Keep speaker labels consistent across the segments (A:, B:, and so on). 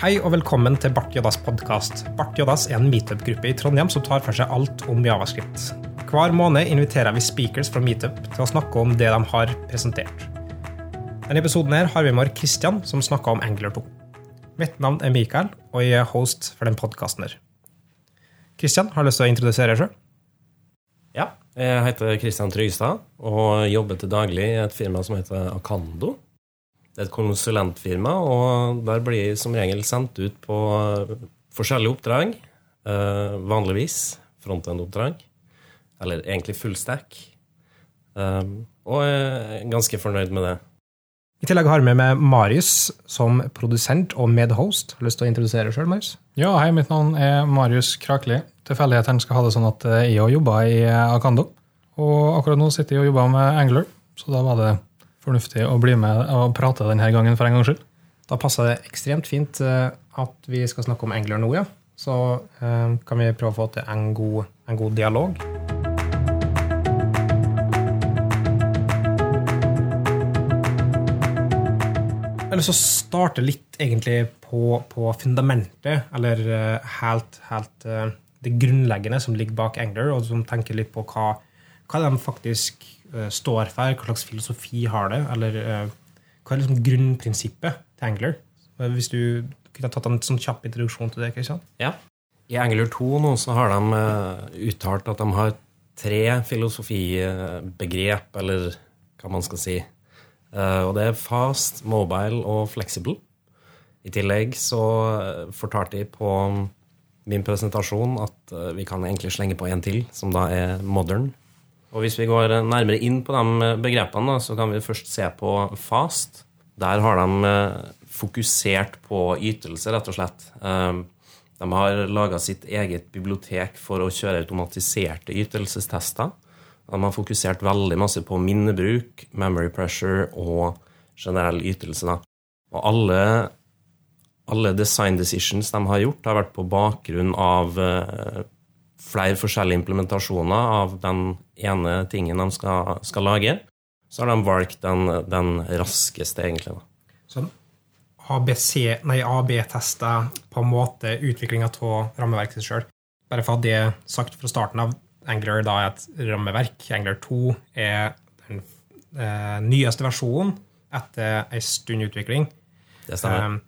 A: Hei og velkommen til Bart Jodas podkast. Bart Jodas er en meetup-gruppe i Trondheim som tar for seg alt om javascript. Hver måned inviterer vi speakers fra Meetup til å snakke om det de har presentert. Denne episoden her har vi med Kristian, som snakker om Angular 2. Mitt navn er Mikael, og jeg er host for den podkasten her. Kristian, har du lyst til å introdusere deg sjøl?
B: Ja, jeg heter Kristian Trygstad og jobber til daglig i et firma som heter Akando. Det er et konsulentfirma, og der blir jeg som regel sendt ut på forskjellige oppdrag. Eh, vanligvis frontend-oppdrag, eller egentlig full stack. Eh, og jeg er ganske fornøyd med det.
A: I tillegg har vi med Marius som produsent og medhost. Har du lyst til å introdusere deg sjøl, Marius?
C: Ja, hei, mitt navn er Marius Krakli. Tilfeldighetene skal ha det sånn at jeg òg jobber i Akando. Og akkurat nå sitter jeg og jobber med Angler, så da var det fornuftig å bli med og prate denne gangen for en gangs skyld.
A: Da passer det ekstremt fint eh, at vi skal snakke om engler nå, ja. Så eh, kan vi prøve å få til en god, en god dialog. Jeg har lyst til å starte litt egentlig på, på fundamentet, eller eh, helt, helt det grunnleggende som ligger bak Angler, og som tenker litt på hva, hva de faktisk uh, står for, hva slags filosofi har det, eller uh, hva er liksom grunnprinsippet til Angler? Uh, hvis du kunne tatt en sånn kjapp introduksjon til det. Kristian?
B: Ja. I Angler 2 nå så har de uttalt at de har tre filosofibegrep, eller hva man skal si. og det er fast, mobile og flexible. I tillegg så fortalte de på min presentasjon at vi kan egentlig slenge på en til, som da er modern. Og Hvis vi går nærmere inn på de begrepene, så kan vi først se på fast. Der har de fokusert på ytelse, rett og slett. De har laga sitt eget bibliotek for å kjøre automatiserte ytelsestester. De har fokusert veldig masse på minnebruk, memory pressure og generell ytelse. Og alle alle design decisions de har gjort, har vært på bakgrunn av uh, flere forskjellige implementasjoner av den ene tingen de skal, skal lage. Så har de valgt den, den raskeste, egentlig. Da.
A: Så AB-testa på en måte utviklinga av rammeverket sjøl. Bare for å ha det sagt fra starten av, Angler da er et rammeverk. Angler 2 er den eh, nyeste versjonen etter en stund utvikling.
B: Det stemmer. Um,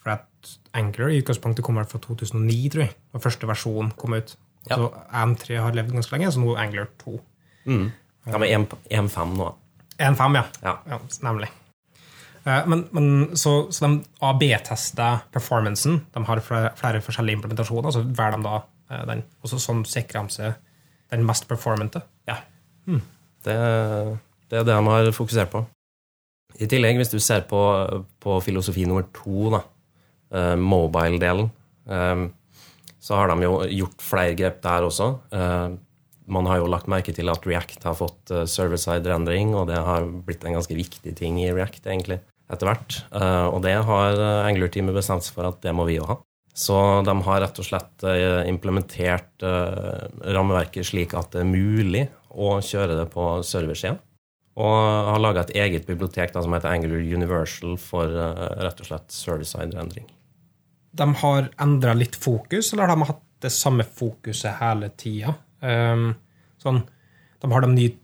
A: for at Angler i utgangspunktet kommer fra 2009, tror jeg. Og første versjon kom ut. Ja. Så M3 har levd ganske lenge, så nå Angler 2.
B: Mm. Ja, men 1.5 nå.
A: 1.5, ja.
B: ja.
A: ja. Nemlig. Eh, men, men, så, så de AB-tester performancen. De har flere, flere, forskjellige implementasjoner, så velger de da eh, den. Og så sånn sikrer de seg den mest performante.
B: Ja. Mm. Det, det, er det de har fokusert på. I tillegg, hvis du ser på, på filosofi nummer to, da, uh, mobile-delen, så har de jo gjort flere grep der også. Uh, man har jo lagt merke til at React har fått uh, server-side-rendring, og det har blitt en ganske viktig ting i React, egentlig, etter hvert. og det har Angler-teamet bestemt seg for at det må vi jo ha. Så de har rett og slett implementert rammeverket slik at det er mulig å kjøre det på serversiden. Og har laga et eget bibliotek da, som heter Angular Universal for rett og slett service-side-endring.
A: De har endra litt fokus, eller har de hatt det samme fokuset hele tida? Um, sånn, de har de nye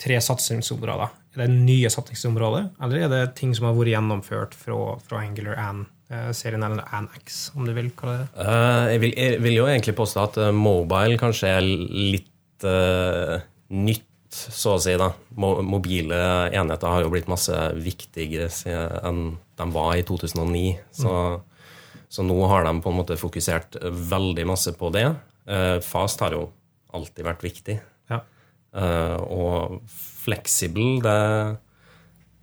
A: tre satsingsområder. Er det nye satsingsområder, eller er det ting som har vært gjennomført fra, fra Angular and serien, eller Annex, om du vil kalle det
B: uh, jeg, vil, jeg, vil, jo egentlig påstå at mobile kanskje er litt uh, nytt så å si. da. Mobile enheter har jo blitt masse viktigere enn de var i 2009. Så, mm. Så, nå har de på en måte fokusert veldig masse på det. Eh, fast har jo alltid vært viktig.
A: Ja.
B: Uh, og fleksibel, det,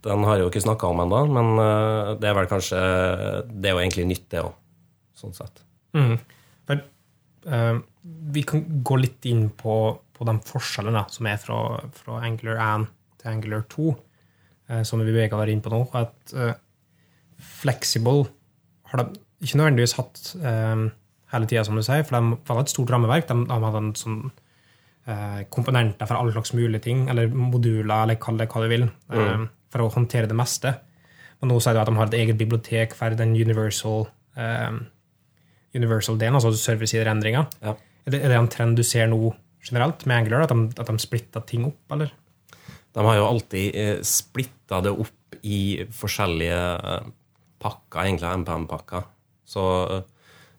B: den har jeg jo ikke snakka om ennå, men uh, det er vel kanskje Det er jo egentlig nytt, det òg, sånn sett.
A: Mm. Men, uh, vi kan gå litt inn på på de forskjellene som er fra, fra Angular 1 til Angular 2, uh, som vi beveger oss inn på nå. At uh, Flexible har de ikke nødvendigvis hatt eh, hele tida, som du sier, for de hadde et stort rammeverk. De, de hadde en sånn eh, komponenter for alle slags mulige ting, eller moduler, eller kall det hva du vil, mm. for å håndtere det meste. Men nå sier du at de har et eget bibliotek for den universal eh, Universal-delen, altså serversideendringer.
B: Ja.
A: Er, det, er det en trend du ser nå generelt med Angular, at de, at de splitter ting opp, eller?
B: De har jo alltid eh, splitta det opp i forskjellige eh, pakker, egentlig MPM-pakker. Så,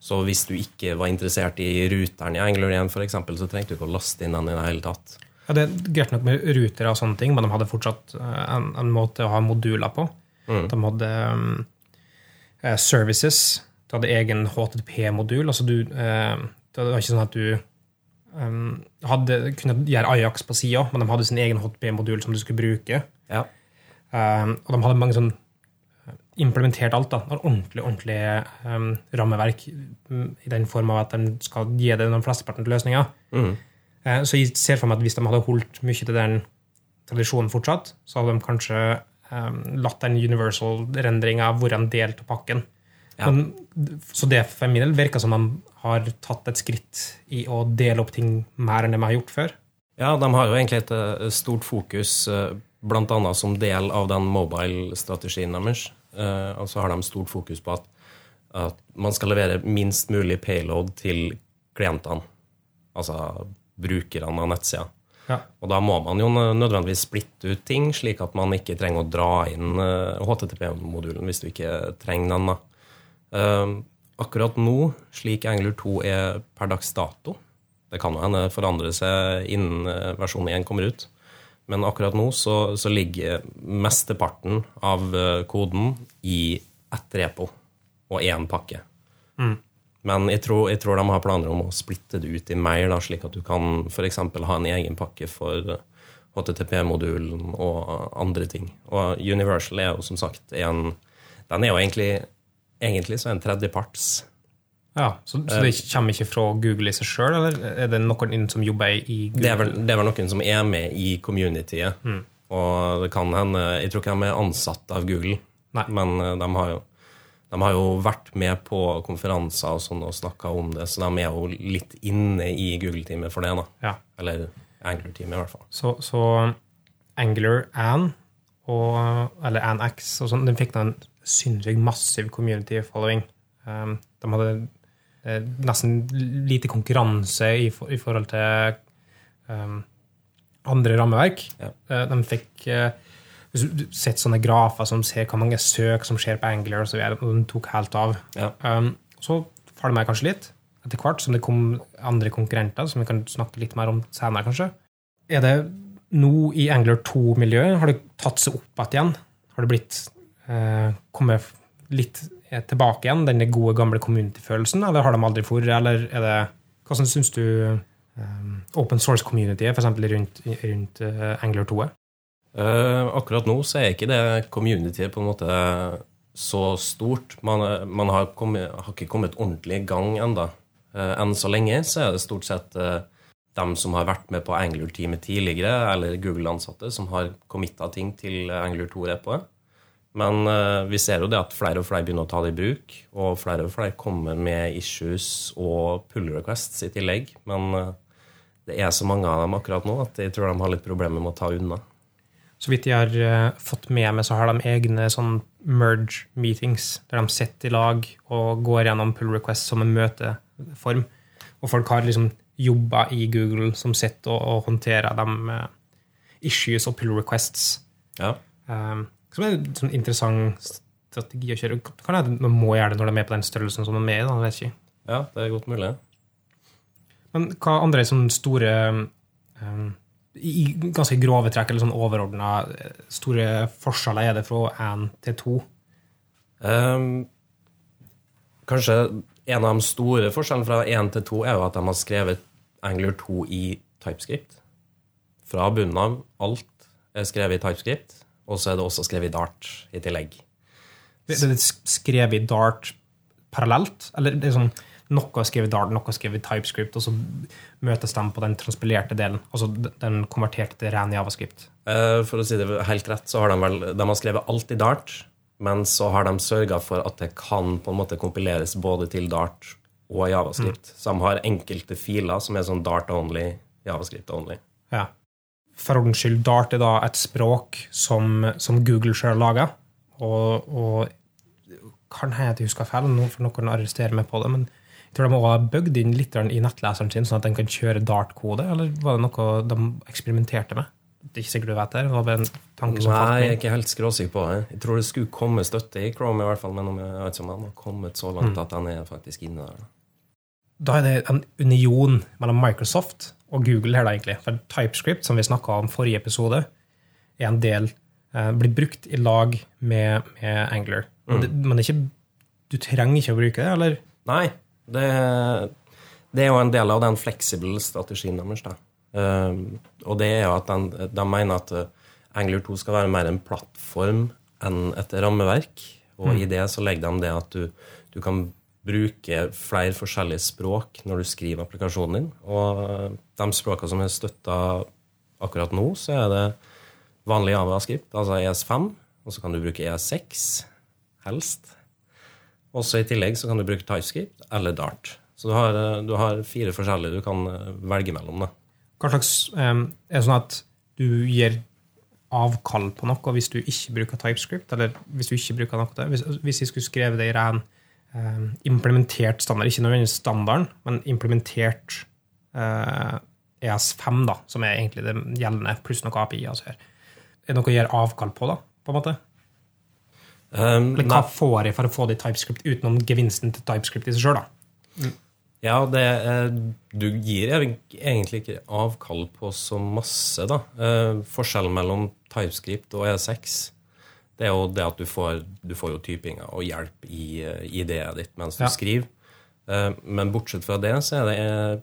B: så hvis du ikke var interessert i ruteren i Angular 1, for eksempel, så trengte du ikke å laste inn den i det hele tatt.
A: Ja, det er greit nok med rutere og sånne ting, men de hadde fortsatt eh, en, en måte å ha moduler på. De hadde um, services. Du hadde egen HTTP-modul. Altså du, uh, det var ikke sånn at du um, hadde, kunne gjøre Ajax på sida, men de hadde sin egen HTTP-modul som du skulle bruke.
B: Ja.
A: Um, og de hadde mange sånn implementert alt. da, et Ordentlig ordentlig um, rammeverk mm, i den form av at de skal gi det de flesteparten til løsninger.
B: Mm.
A: Uh, Så jeg ser for meg at hvis de hadde holdt mye til den tradisjonen fortsatt, så hadde de kanskje um, latt den universal-rendringa være en del av pakken.
B: Ja.
A: Men, så det for min del virker som de har tatt et skritt i å dele opp ting mer enn de har gjort før.
B: Ja, de har jo egentlig et eh, stort fokus, bl.a. blant annet som del av den mobile-strategien deres. Eh, Og så har de stort fokus på at, at man skal levere minst mulig payload til klientene, altså brukerne av nettsida.
A: Ja.
B: Og da må man jo nødvendigvis splitte ut ting, slik at man ikke trenger å dra inn eh, HTTP-modulen hvis du ikke trenger den. da. Eh, Akkurat nå, slik Angler 2 er per dags dato Det kan jo hende forandre seg innen eh, versjon 1 kommer ut. Men akkurat nå så, så ligger mesteparten av eh, koden i ett repo og én pakke. Men jeg tror, jeg tror de har planer om å splitte det ut i mer, da, slik at du kan f.eks. ha en egen pakke for eh, HTTP-modulen og andre ting. Og Universal er jo som sagt en Den er jo egentlig Egentlig så en tredjeparts.
A: Ja, så, så det kommer ikke fra Google i seg sjøl, eller er det noen som jobber i Google?
B: Det er, vel, det er vel noen som er med i communityet. Og det kan hende Jeg tror ikke de er ansatt av Google,
A: Nei.
B: men eh, de har jo de har jo vært med på konferanser og sånn og snakka om det, så de er jo litt inne i Google-teamet for det. da.
A: Ja.
B: Eller Angler-teamet, i hvert fall.
A: Så, så Angular An, og, eller AnX, og sånn, den fikk da en sinnssykt massiv community following. Um, de hadde eh, nesten lite konkurranse i, for, i forhold til um, andre rammeverk.
B: Ja.
A: Eh, de fikk eh, Hvis du sett sånne grafer som ser hvor mange søk som skjer på Angular, og så videre, og de tok helt av.
B: Ja.
A: Um, så faller jeg kanskje litt, etter hvert som det kom andre konkurrenter, som vi kan snakke litt mer om senere, kanskje. Er det nå i Angler 2-miljøet, har det tatt seg opp igjen? Har det blitt eh, kommet litt eh, tilbake igjen, den gode, gamle community-følelsen, eller har de aldri for, eller er det Hvordan syns du um, open source-communityet, f.eks. rundt, rundt uh, Angler 2 er?
B: Eh, akkurat nå så er ikke det communityet på en måte så stort. Man, man har, kommet, har ikke kommet ordentlig i gang ennå. enn så lenge så er det stort sett uh, dem som har vært med på Angler-teamet tidligere, eller Google-ansatte, som har committa ting til Angler 2-repoet. Men uh, vi ser jo det at flere og flere begynner å ta det i bruk, og flere og flere kommer med issues og pull requests i tillegg. Men uh, det er så mange av dem akkurat nå at jeg tror de har litt problemer med å ta unna.
A: Så vidt jeg har uh, fått med meg, så har de egne sånn merge meetings, der de sitter i lag og går gjennom pull requests som en møteform. Og folk har liksom jobber i Google som sitter og, og håndterer de issues og pull requests.
B: Ja.
A: Um, som er en sånn interessant strategi å kjøre. Kan jeg, man må gjøre det når de er med på den størrelsen som de er i. da, vet ikke.
B: ja, det er godt mulig.
A: Men hva andre sånne store um, I ganske grove trekk, eller sånn overordna store forskjeller er det fra 1 til 2?
B: Um, kanskje en av de store forskjellene fra 1 til 2 er jo at de har skrevet Angler 2 i TypeScript. Fra bunnen av. Alt er skrevet i TypeScript, og så er det også skrevet i Dart i tillegg.
A: Det er skrevet i Dart parallelt? Eller det er sånn noe er skrevet i Dart, noe er skrevet i TypeScript, og så møtes de på den transpilerte delen? Altså den konverterte til ren javascript?
B: Eh, For å si det helt rett, så har de vel De har skrevet alt i Dart, men så har de sørga for at det kan på en måte kompileres både til Dart og Javascript. Så de har enkelte filer som er sånn Dart only, Javascript only.
A: Ja. For ordens skyld, Dart er da et språk som, som Google sjøl laga. Og, og kan hende at jeg husker feil, får noen arrestere meg på det, men jeg tror de har bygd inn litt i nettleseren sin, sånn at den kan kjøre Dart-kode, eller var det noe de eksperimenterte med? Det er ikke sikkert du vet det. det var bare en tanke som
B: Nei, jeg er ikke helt skråsikker på det. Jeg tror det skulle komme støtte i Chrome, i hvert fall, men om jeg vet ikke om den har kommet så langt at den er faktisk inne der. Da
A: er det en union mellom Microsoft og Google her, da, egentlig. For TypeScript, som vi snakka om forrige episode, er en del eh, blir brukt i lag med, med Angler. Men, det, men ikke, du trenger ikke å bruke det, eller?
B: Nei, det, det er jo en del av den fleksible strategien deres. da. Eh, og det er jo at de, de mener at eh, Angler 2 skal være mer en plattform enn et rammeverk. Og i det så legger de det at du, du kan bruke flere forskjellige språk når du skriver applikasjonen din. Og eh, de språkene som er støtta akkurat nå, så er det vanlig JavaScript, altså ES5. Og så kan du bruke ES6, helst. Også i tillegg så kan du bruke TypeScript eller Dart. Så du har, eh, du har fire forskjellige du kan eh, velge mellom. da.
A: Hva slags um, Er det sånn at du gir avkall på noe hvis du ikke bruker TypeScript? Eller hvis du ikke bruker noe? Hvis, hvis jeg skulle skrevet det i ren implementert standard, ikke nødvendigvis standarden, men implementert eh, ES5, da, som er egentlig det gjeldende, pluss noe API. Altså her. Er det noe å gjøre avkall på, da? på en måte?
B: Um,
A: Eller hva får jeg for å få det i TypeScript utenom gevinsten til TypeScript i seg sjøl?
B: Ja, det, eh, du gir egentlig ikke avkall på så masse, da. Eh, Forskjellen mellom TypeScript og E6 det er jo det at du får, du får jo typinga og hjelp i eh, ideet ditt mens du
A: Ja.
B: skriver. Eh, Men bortsett fra det, så er det eh,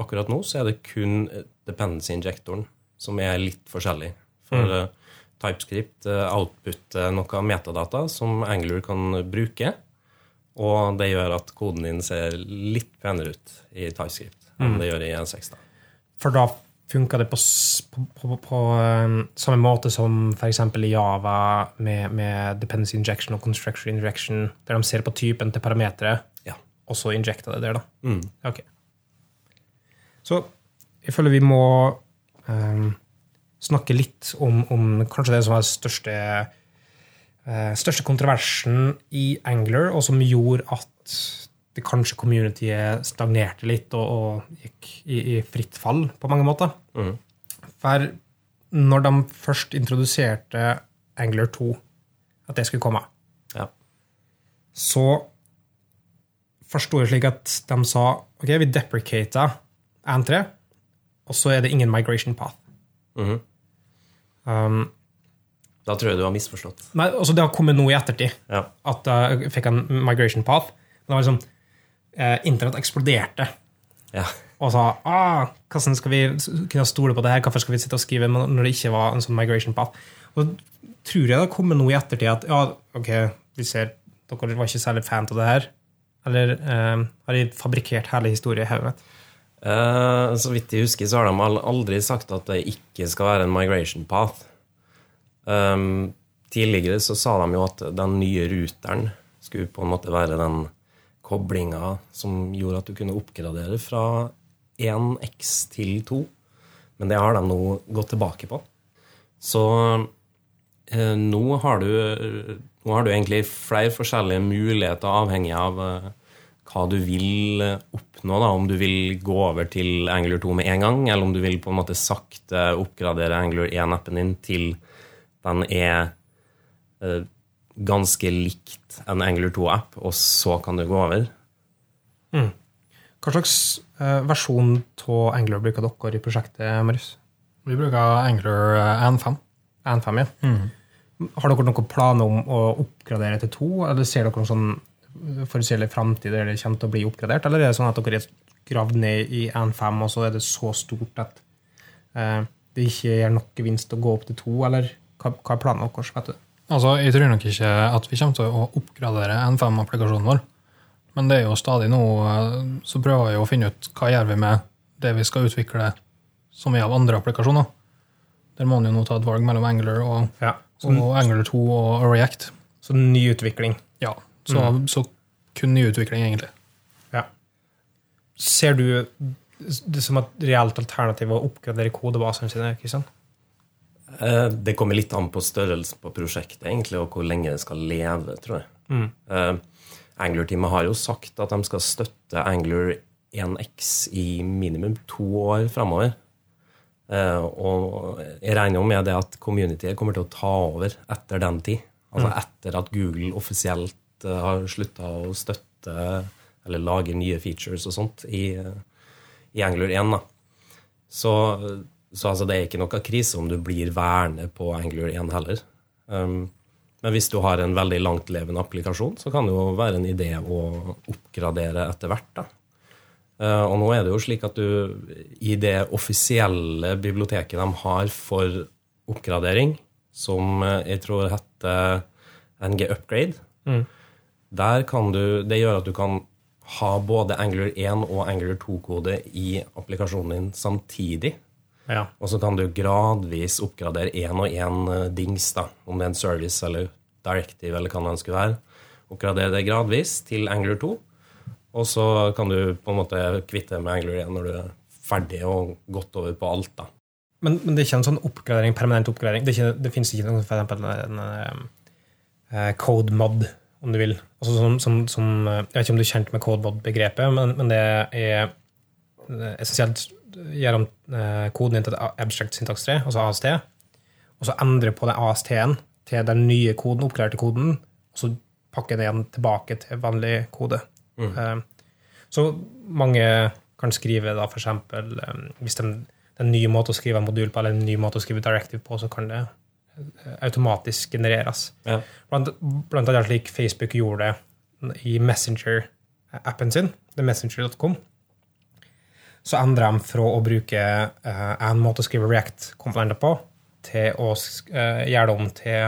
B: akkurat nå så er det kun dependency-injektoren som er litt forskjellig. For mm. TypeScript outputter noe metadata som Angler kan bruke. Og det gjør at koden din ser litt penere ut i TypeScript enn det gjør i E6. da.
A: For da funka det på, på, på, på um, samme måte som f.eks. i Java med, med dependency injection og construction injection, der de ser på typen til parameteret,
B: Ja.
A: og så injekter det der, da.
B: Mm.
A: Okay. Så jeg føler vi må um, snakke litt om, om kanskje det som er største, uh, største kontroversen i Angler, og som gjorde at det kanskje communityet stagnerte litt og, og gikk i, i fritt fall på mange måter.
B: Mm.
A: For når de først introduserte Angler 2, at det skulle komme,
B: Ja.
A: så forsto jeg slik at de sa ok, vi deprecater N3, og så er det ingen migration path.
B: Mhm.
A: Um,
B: Da tror jeg du har misforstått.
A: nei, altså Det har kommet nå i ettertid
B: Ja.
A: at jeg fikk en migration path. Men det var liksom Internett eksploderte
B: Ja.
A: og sa ah, hvordan skal vi kunne stole på det her, hvorfor skal vi sitte og skrive når det ikke var en sånn migration path? Og tror jeg det har kommet noe i ettertid at ja, ok, vi ser dere var ikke særlig fan av det her. Eller eh, har de fabrikkert hele historien i hodet?
B: Eh, så vidt jeg husker, så har de aldri sagt at det ikke skal være en migration path. Um, tidligere så sa de jo at den nye ruteren skulle på en måte være den koblinga som gjorde at du kunne oppgradere fra 1X til 2. Men det har de nå gått tilbake på. Så eh, nå, har du, nå har du egentlig flere forskjellige muligheter avhengig av eh, hva du vil eh, oppnå. Da. Om du vil gå over til Angler 2 med en gang, eller om du vil på en måte sakte oppgradere Angler 1-appen din til den er eh, ganske likt en Angler 2-app, og så kan du gå over.
A: Hva slags eh, versjon av Angler bruker dere i prosjektet, Marius?
C: Vi bruker Angler eh, N5.
A: N5, ja. Har dere noen planer om å oppgradere til to, eller ser dere noen sånn forutsigelig framtid der det kommer til å bli oppgradert, eller er det sånn at dere er gravd ned i N5, og så er det så stort at eh, det ikke gir nok gevinst å gå opp til to, eller hva, hva er planen deres? vet du?
C: Altså, Jeg tror nok ikke at vi kommer til å oppgradere N5-applikasjonen vår. Men det er jo stadig nå eh, så prøver vi å finne ut hva gjør vi med det vi skal utvikle som er av andre applikasjoner. Der må man jo nå ta et valg mellom Angler og,
A: Ja. Så,
C: og Angler 2 og React.
A: så ny utvikling.
C: Ja, så, så kun nyutvikling, egentlig.
A: Ja. Ser du det som et reelt alternativ å oppgradere kodebasene sine? Kristian?
B: Eh, Det kommer litt an på størrelsen på prosjektet egentlig, og hvor lenge det skal leve, tror jeg.
A: Mm.
B: Uh, Angler-teamet har jo sagt at de skal støtte Angler 1X i minimum to år framover. Uh, og jeg regner jo med det at communityet kommer til å ta over etter den tid. Altså etter at Google offisielt har slutta å støtte eller lage nye features og sånt i, i Angler 1. da. Så, så altså, det er ikke noe krise om du blir værende på Angler 1 heller. Um, men hvis du har en veldig langtlevende applikasjon, så kan det jo være en idé å oppgradere etter hvert. da. Uh, og nå er det jo slik at du i det offisielle biblioteket de har for oppgradering, som uh, jeg tror heter NG Upgrade,
A: Mm.
B: der kan du, det gjør at du kan ha både Angler 1 og Angler 2-kode i applikasjonen din samtidig.
A: Ja.
B: Og så kan du gradvis oppgradere én og én dings, da, om det er en service eller directive eller hva det å være. Oppgradere det gradvis til Angler 2, og så kan du på en måte kvitte med Angler 1 når du er ferdig og gått over på alt. da.
A: Men, men det er ikke en sånn oppgradering, permanent oppgradering. Det, ikke, det finnes ikke noe, for eksempel en, en, en code mod, om du vil. Altså som, som, som, eh, jeg vet ikke om du er kjent med code mod-begrepet, men, men det er eh, essensielt gjør om eh, koden din til et abstract syntax 3, altså AST, og så endre på den AST-en til den nye koden, oppgraderte koden, og så pakker den igjen tilbake til vanlig kode. Eh, så mange kan skrive da eksempel, eh, hvis de, det er en ny måte å skrive en modul på, eller en ny måte å skrive directive på, så kan det automatisk genereres.
B: Ja.
A: Blant, blant annet slik Facebook gjorde det i Messenger-appen sin, det er messenger.com. Så endrer de fra å bruke eh, en måte å skrive React-komponenter på, til å eh, gjøre det om til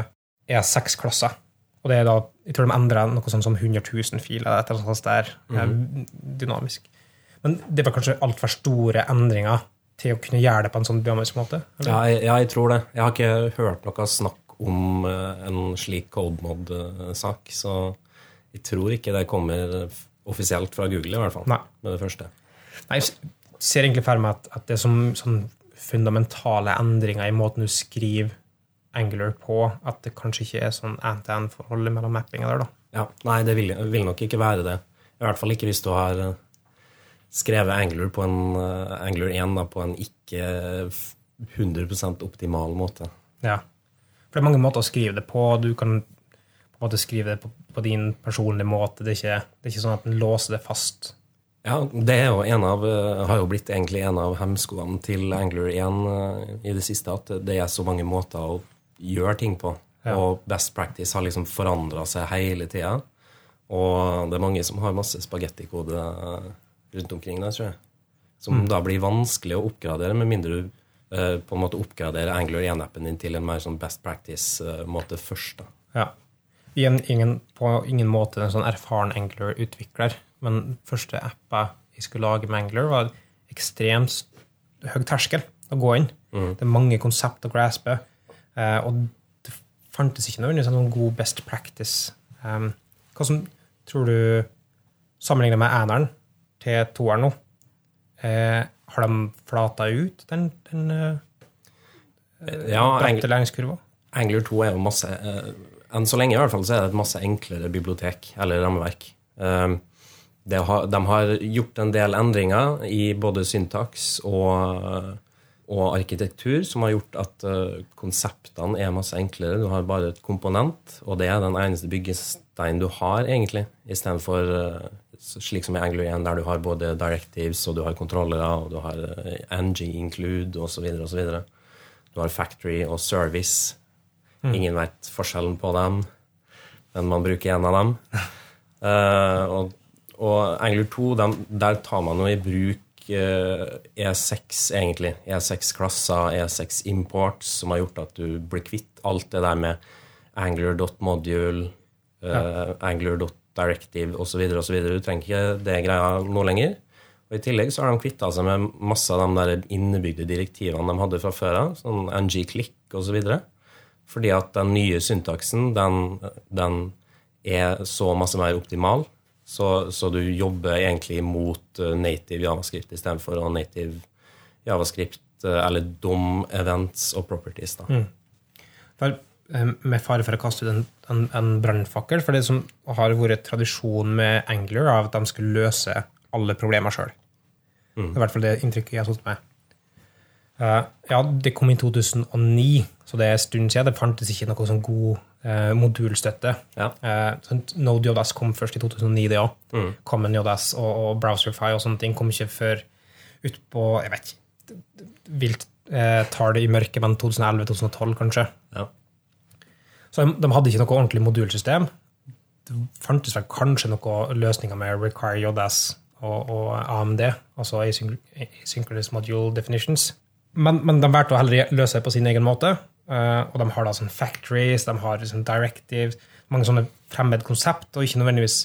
A: E6-klasser. Og det er da, jeg tror de endrer noe sånn som 100 000 filer, etter sånt der, eh, dynamisk. Men det var kanskje altfor store endringer til å kunne gjøre det på en sånn dynamisk måte?
B: Ja, jeg, ja, jeg tror det. Jeg har ikke hørt noe snakk om en slik coldmod-sak, så jeg tror ikke det kommer offisielt fra Google, i hvert fall.
A: Nei.
B: Med det første.
A: Nei, ser egentlig for meg at, at det er som, sånn fundamentale endringer i måten du skriver Angular på, at det kanskje ikke er sånn end-to-end-forhold mellom mappinga der, da.
B: Ja, Nei, det vil, vil nok ikke være det. I hvert fall ikke hvis du har eh, skrevet Angular, på en eh, Angler 1 da, på en ikke 100% optimal måte.
A: Ja. For det er mange måter å skrive det på. Du kan på en måte skrive det på, på din personlige måte. Det er, ikke, det er ikke sånn at den låser det fast.
B: Ja, det er jo en av, eh, har jo blitt egentlig en av hemskoene til Angler 1 eh, i det siste, at det er så mange måter å gjøre ting på.
A: Ja.
B: Og best practice har liksom forandra seg hele tida. Og det er mange som har masse spagettikode eh, rundt omkring der, tror jeg. Som da blir vanskelig å oppgradere, med mindre du eh, på en måte oppgraderer Angler 1-appen din til en mer sånn best practice-måte først. da.
A: Ja. Ingen, på ingen måte en sånn erfaren Angler-utvikler, men første appa jeg skulle lage med Angler, var ekstremt høy terskel å gå inn. Det er mange konsept å graspe, eh, og det fantes ikke noe noen god best practice. Um, hva som tror du, Sammenligna med eneren til toeren nå, eh, har de flata ut den, den eh,
B: Ja,
A: bratte læringskurva?
B: Angler 2 er jo masse Enn så lenge i hvert fall så er det et masse enklere bibliotek eller rammeverk. Eh, har, de har gjort en del endringer i både syntaks og, og arkitektur som har gjort at eh, konseptene er masse enklere. Du har bare et komponent, og det er den eneste byggesteinen du har, egentlig, istedenfor uh, slik som i Angler 1, der du har både directives, og du har kontrollere, og du har uh, NG include, osv., osv. Du har factory og service. Ingen vet forskjellen på dem, men man bruker en av dem. Uh, og, og Angler 2, dem, der tar man jo i bruk eh, E6, egentlig. E6-klasser, E6 imports, som har gjort at du blir kvitt alt det der med angler.module, uh, angler.directive osv. osv. Du trenger ikke det greia nå lenger. Og I tillegg så har de kvitta seg med masse av de der innebygde direktivene de hadde fra før av, sånn ng-click osv. Fordi at den nye syntaksen, den, den er så masse mer optimal. Så, så du jobber egentlig mot eh, native javascript istedenfor å native javascript eh, eller DOM, events og properties. da.
A: Mm. Vel, med fare for å kaste ut en, en, en brannfakkel, for det som har vært tradisjon med Angler, er at de skulle løse alle problemer sjøl. Det er i hvert fall det inntrykket jeg har satt meg. Uh, ja, det kom i 2009, så det er en stund siden. Det fantes ikke noe sånn god eh, modulstøtte.
B: Ja.
A: Eh, sånn Node JS kom først i 2009, det òg.
B: Mm.
A: Common JS og, og Browserify og sånne ting kom ikke før utpå Jeg vet ikke. Vilt eh, tar det i mørket, men 2011-2012, kanskje.
B: Ja.
A: Så de, de hadde ikke noe ordentlig modulsystem. Det fantes vel kanskje noen løsninger med Require JS og, og AMD, altså Async- Asynchronous Module Definitions. Men, men de valgte å heller løse det på sin egen måte. Eh, og de har da sånn factories, de har sånn directives, mange sånne fremmed konsept, og ikke nødvendigvis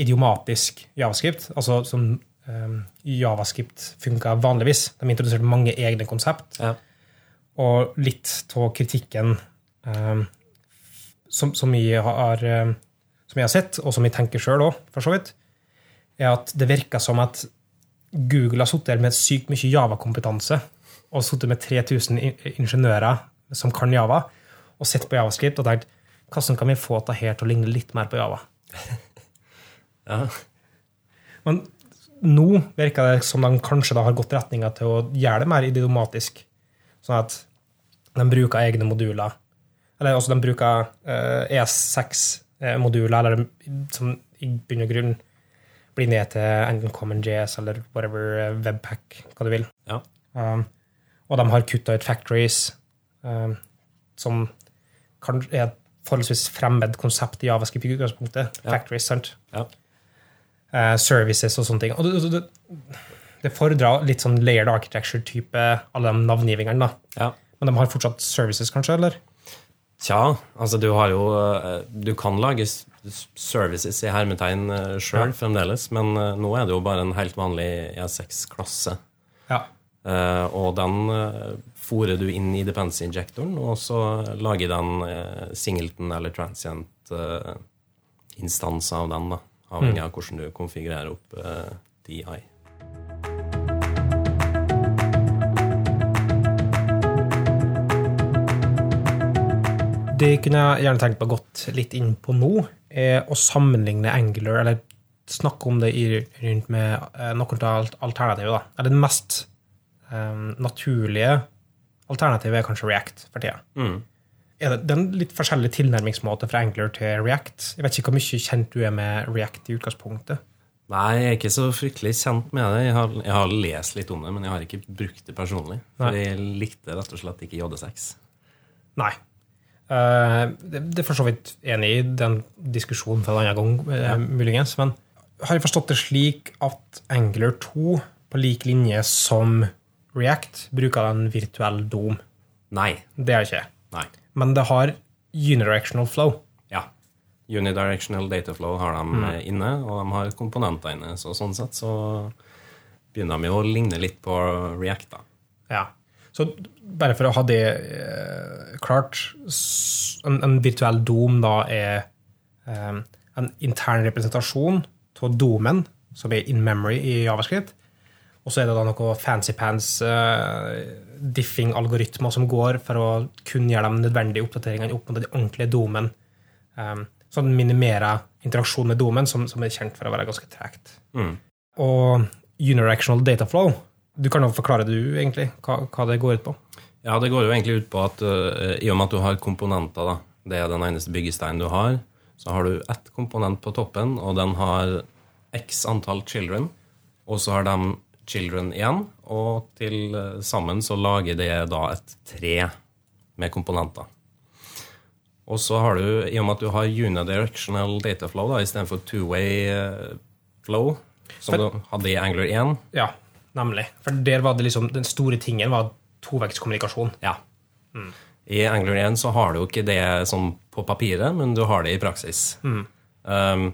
A: idiomatisk javascript. Altså som um, javascript funka vanligvis. De introduserte mange egne konsept.
B: Ja.
A: Og litt av kritikken um, som, som, jeg har, som jeg har sett, og som jeg tenker sjøl òg, for så vidt, er at det virker som at Google har sittet med sykt mye Java-kompetanse, og sittet med 3000 ingeniører som kan Java, og sett på Javascript og tenkt hvordan kan vi få dette her til å ligne litt mer på Java?
B: Ja.
A: Men nå virker det som de kanskje da har gått retninga til å gjøre det mer idiomatisk. Sånn at de bruker egne moduler. Eller altså de bruker eh, ES6-moduler, eller som i bunn og grunn blir ned til enten CommonJS eller whatever eh, webpack, hva du vil.
B: Ja.
A: Um, og de har kutta ut factories, som kan, er et forholdsvis fremmed konsept i javascript i utgangspunktet. Factories, sant?
B: Ja.
A: eh, services og sånne ting. Og det, det, det fordrer litt sånn layered architecture-type, alle de navngivingene. da.
B: ja.
A: Men de har fortsatt services, kanskje? eller?
B: Tja, altså du har jo eh, Du kan lage services i hermetegn sjøl
A: Ja.
B: fremdeles, men eh, nå er det jo bare en helt vanlig E6-klasse.
A: Ja.
B: Eh, og den fòrer du inn i dependency-injektoren, og så lager den uh, singleton eller transient-instanser instans av den, da, avhengig av hvordan du konfigurerer opp uh, DI.
A: Det kunne jeg gjerne tenkt på gått litt inn på nå, er å sammenligne Angular, eller snakke om det i, rundt med eh, noen av alternativet. da. er det mest um, naturlige alternativet er kanskje React for tida.
B: Mm.
A: Er det, det er en litt forskjellig tilnærmingsmåte fra Angular til React. Jeg vet ikke hvor mye kjent du er med React i utgangspunktet.
B: Nei, jeg er ikke så fryktelig kjent med det. Jeg har, jeg har lest litt om det, men jeg har ikke brukt det personlig. For jeg likte rett og slett ikke JD6.
A: Nei. Uh, det, det er for så vidt enig i den diskusjonen fra en annen gang, ja. muligens. Men har jeg forstått det slik at Angular 2, på lik linje som React, bruker en virtuell dom?
B: Nei.
A: Det det ikke.
B: Nei.
A: Men det har unidirectional flow.
B: Ja. Unidirectional data flow har de
A: Mm.
B: eh, inne, og de har komponenter inne. Så sånn sett så begynner de jo å ligne litt på React, da.
A: Ja. Så bare for å ha det eh, klart en, en virtuell dom da er eh, en intern representasjon av domen, som er in memory i Javascript. Og så er det da noe fancy pants eh, som går for å kun gjøre de nødvendige oppdateringene opp mot den ordentlige domen. Um, så den minimerer interaksjon med domen, som, som er kjent for å være ganske tregt.
B: Mm.
A: Og unirectional data flow, du kan jo forklare du egentlig hva, hva det går ut på.
B: Ja, det går jo egentlig ut på at uh, i og med at du har komponenter, da, det er den eneste byggesteinen du har, så har du ett komponent på toppen, og den har x antall children, og så har de children igjen, og til eh, sammen så lager det da et tre med komponenter. Og så har du, i og med at du har unidirectional data flow da, istedenfor two-way eh, flow, som
A: For-
B: du hadde i Angler 1,
A: Ja, nemlig. For der var det liksom, den store tingen var tovektskommunikasjon.
B: Ja. I Angler 1 så har du jo ikke det sånn på papiret, men du har det i praksis. Um,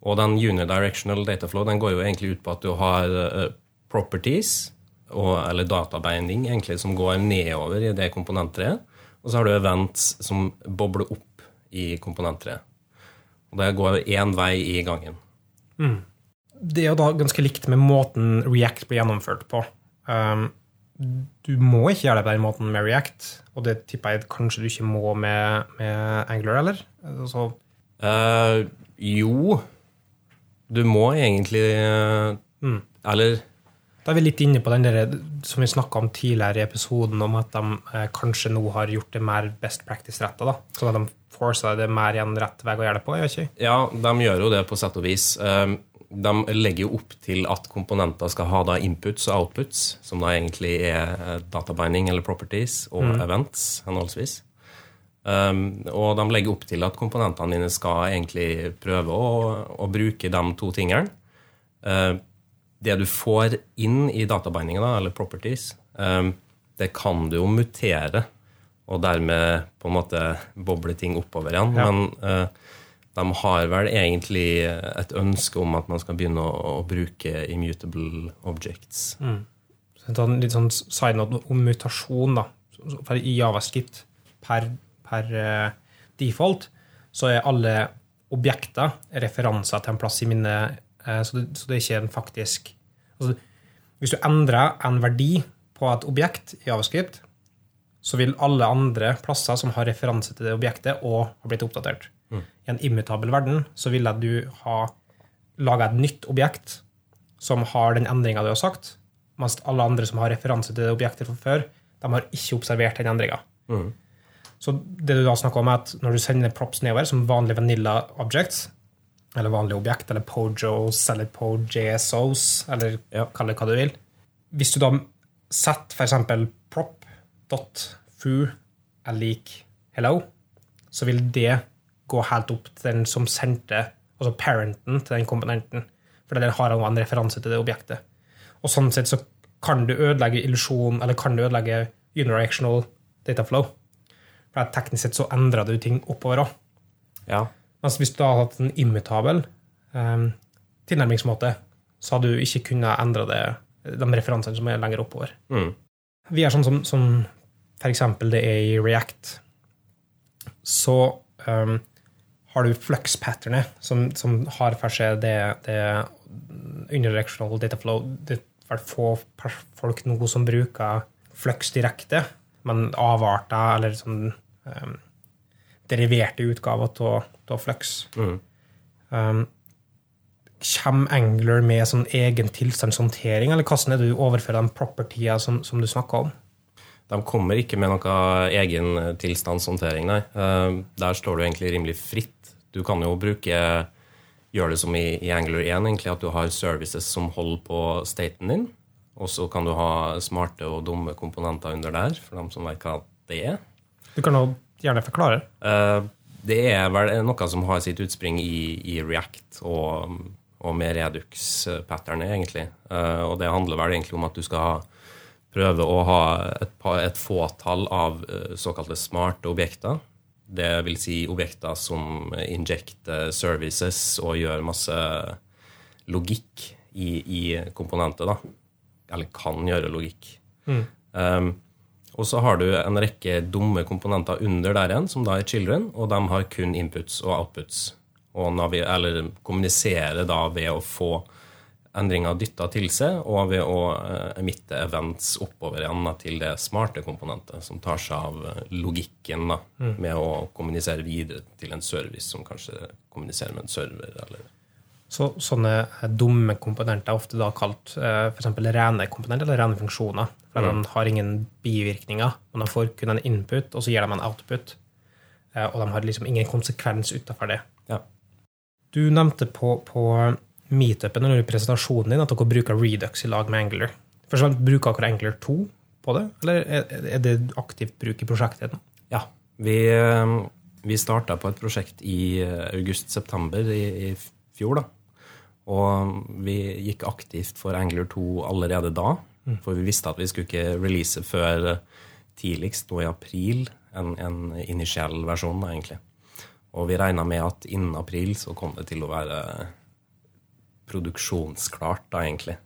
B: og den unidirectional data flow den går jo egentlig ut på at du har eh, properties, og, eller databinding, egentlig, som går nedover i det komponenttreet. Og så har du events som bobler opp i komponenttreet. Og det går én vei i gangen.
A: Det er jo da ganske likt med måten React blir gjennomført på. Um, du må ikke gjøre det på den måten med React, og det tipper jeg kanskje du ikke må med, med Angler, eller? Altså,
B: Uh, jo, du må egentlig uh,
A: Mm.
B: Eller
A: da er vi litt inne på den der, som vi snakka om tidligere i episoden, om at de eh, kanskje nå har gjort det mer best practice-retta. Sånn at de forsa det mer igjen rett vei å gjøre det på. Ikke.
B: Ja, de gjør jo det på sett og vis. Eh, De legger jo opp til at komponenter skal ha da inputs og outputs, som da egentlig er eh, databinding eller properties og events, henholdsvis. Um, og de legger opp til at komponentene dine skal egentlig prøve å, å bruke de to tingene. Eh, det du får inn i databindingen, eller properties, um, det kan du jo mutere, og dermed på en måte boble ting oppover igjen.
A: Ja.
B: Men eh, de har vel egentlig et ønske om at man skal begynne å, bruke immutable objects.
A: Så en sånn- litt sånn side note om mutasjon, da. I Javascript per, per eh, default så er alle objekter referanser til en plass i minnet, eh, så, det, så det er ikke en faktisk altså, Hvis du endrer en verdi på et objekt i Javascript, så vil alle andre plasser som har referanse til det objektet, og har blitt oppdatert. I en immutabel verden så ville du ha laga et nytt objekt som har den endringa du har sagt, mens alle andre som har referanse til det objektet fra før, de har ikke observert den endringa. Så det du da snakker om, er at når du sender props nedover som vanlige vanilla objects, eller vanlige objekt, eller pojos, eller pojsos, eller
B: Ja.
A: kall det hva du vil Hvis du da setter f.eks. prop.fu er lik hello, så vil det gå helt opp til den som sendte, altså parenten til den komponenten. For den har en referanse til det objektet. Og sånn sett så kan du ødelegge illusjon, eller kan du ødelegge unirectional data flow. For teknisk sett så endrer du ting oppover òg.
B: Ja.
A: Mens hvis du hadde hatt en immutabel um, tilnærmingsmåte, så hadde du ikke kunnet endre det, de referansene som er lenger oppover.
B: Mm.
A: Vi er sånn som, som eksempel det er i React. Så um, har du flux-patternet, som, som har for seg det, det unidirectional data flow. Det er få folk nå som bruker flux direkte, men avarter eller sånn um, deriverte utgaver av flux.
B: Mm.
A: Um, Kommer Angler med sånn egen tilstandshåndtering, eller hvordan er det du overfører de propertier som, som du snakker om?
B: De kommer ikke med noe egen tilstandshåndtering, nei. Eh, Der står du egentlig rimelig fritt. Du kan jo bruke Gjøre det som i, i Angler 1, egentlig, at du har services som holder på staten din. Og så kan du ha smarte og dumme komponenter under der, for dem som vet hva det er.
A: Du kan jo gjerne forklare.
B: Eh, Det er vel noe som har sitt utspring i, i React og, og med Redux-patternet, egentlig. Eh, Og det handler vel egentlig om at du skal ha, prøve å ha et, par, et fåtall av eh, såkalte smarte objekter. Det vil si objekter som injecter services og gjør masse logikk i, i komponentet, da. Eller kan gjøre logikk. Um, og så har du en rekke dumme komponenter under der igjen, som da er children, og de har kun inputs og outputs. Og eller kommuniserer da ved å få endringer dytta til seg, og ved å eh, emitte events oppover igjen til det smarte komponentet, som tar seg av eh, logikken da, med å kommunisere videre til en service som kanskje kommuniserer med en server, eller
A: Så, sånne dumme komponenter er ofte da kalt f.eks. rene komponenter eller rene funksjoner. For De har ingen bivirkninger, men de får kun en input, og så gir de en output. Eh, og de har liksom ingen konsekvens utenfor det.
B: Ja.
A: Du nevnte på, på meetupen eller presentasjonen din at dere bruker Redux i lag med Angler. Først og fremst, Bruker dere Angler 2 på det, eller er, er det aktivt bruk i prosjektet?
B: Ja. Vi, eh, vi starta på et prosjekt i eh, august-september i, i fjor, da. Og vi gikk aktivt for Angler 2 allerede da. For vi visste at vi skulle ikke release før tidligst nå i april en, en initiell versjon, da, egentlig. Og vi regna med at innen april så kom det til å være produksjonsklart, da, egentlig.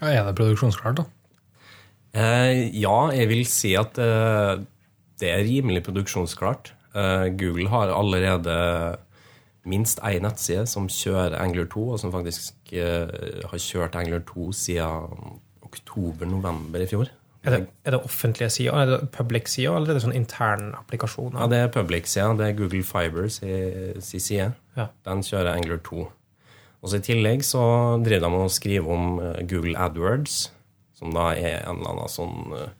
C: Ja, er det produksjonsklart, da?
B: Eh, ja, jeg vil si at eh, det er rimelig produksjonsklart. Eh, Google har allerede minst én nettside som kjører Angler 2, og som faktisk eh, har kjørt Angler 2 siden oktober-november i fjor.
A: Er det, er det offentlige sider, er det public-sider, eller er det sånn intern applikasjoner?
B: Ja, Det er public-sida. Det er Google Fibers i sin side.
A: Ja.
B: Den kjører Angler 2. Og I tillegg så driver de og skriver om eh, Google AdWords, som da er en eller annen sånn eh,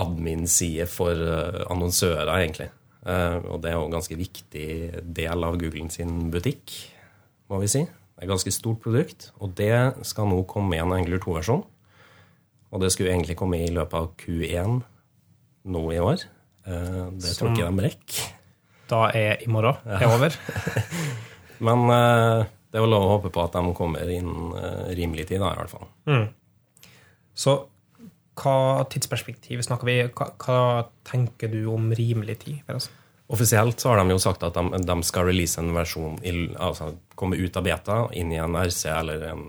B: admin-side for eh, annonsører, egentlig. Og det er jo en ganske viktig del av Google sin butikk, må vi si. Det er et ganske stort produkt, og det skal nå komme med en Angler 2-versjon. Og det skulle egentlig komme i løpet av Q1 nå i år. Eh, Det tror ikke de rekker.
A: Da er i morgen er over.
B: Men eh, det er jo lov å håpe på at de kommer innen eh, rimelig tid, da, i hvert fall.
A: Så hva tidsperspektiv snakker vi? Hva, hva tenker du om rimelig tid? Altså?
B: Offisielt så har de jo sagt at de, de skal release en versjon, i, altså komme ut av beta, inn i en RC eller en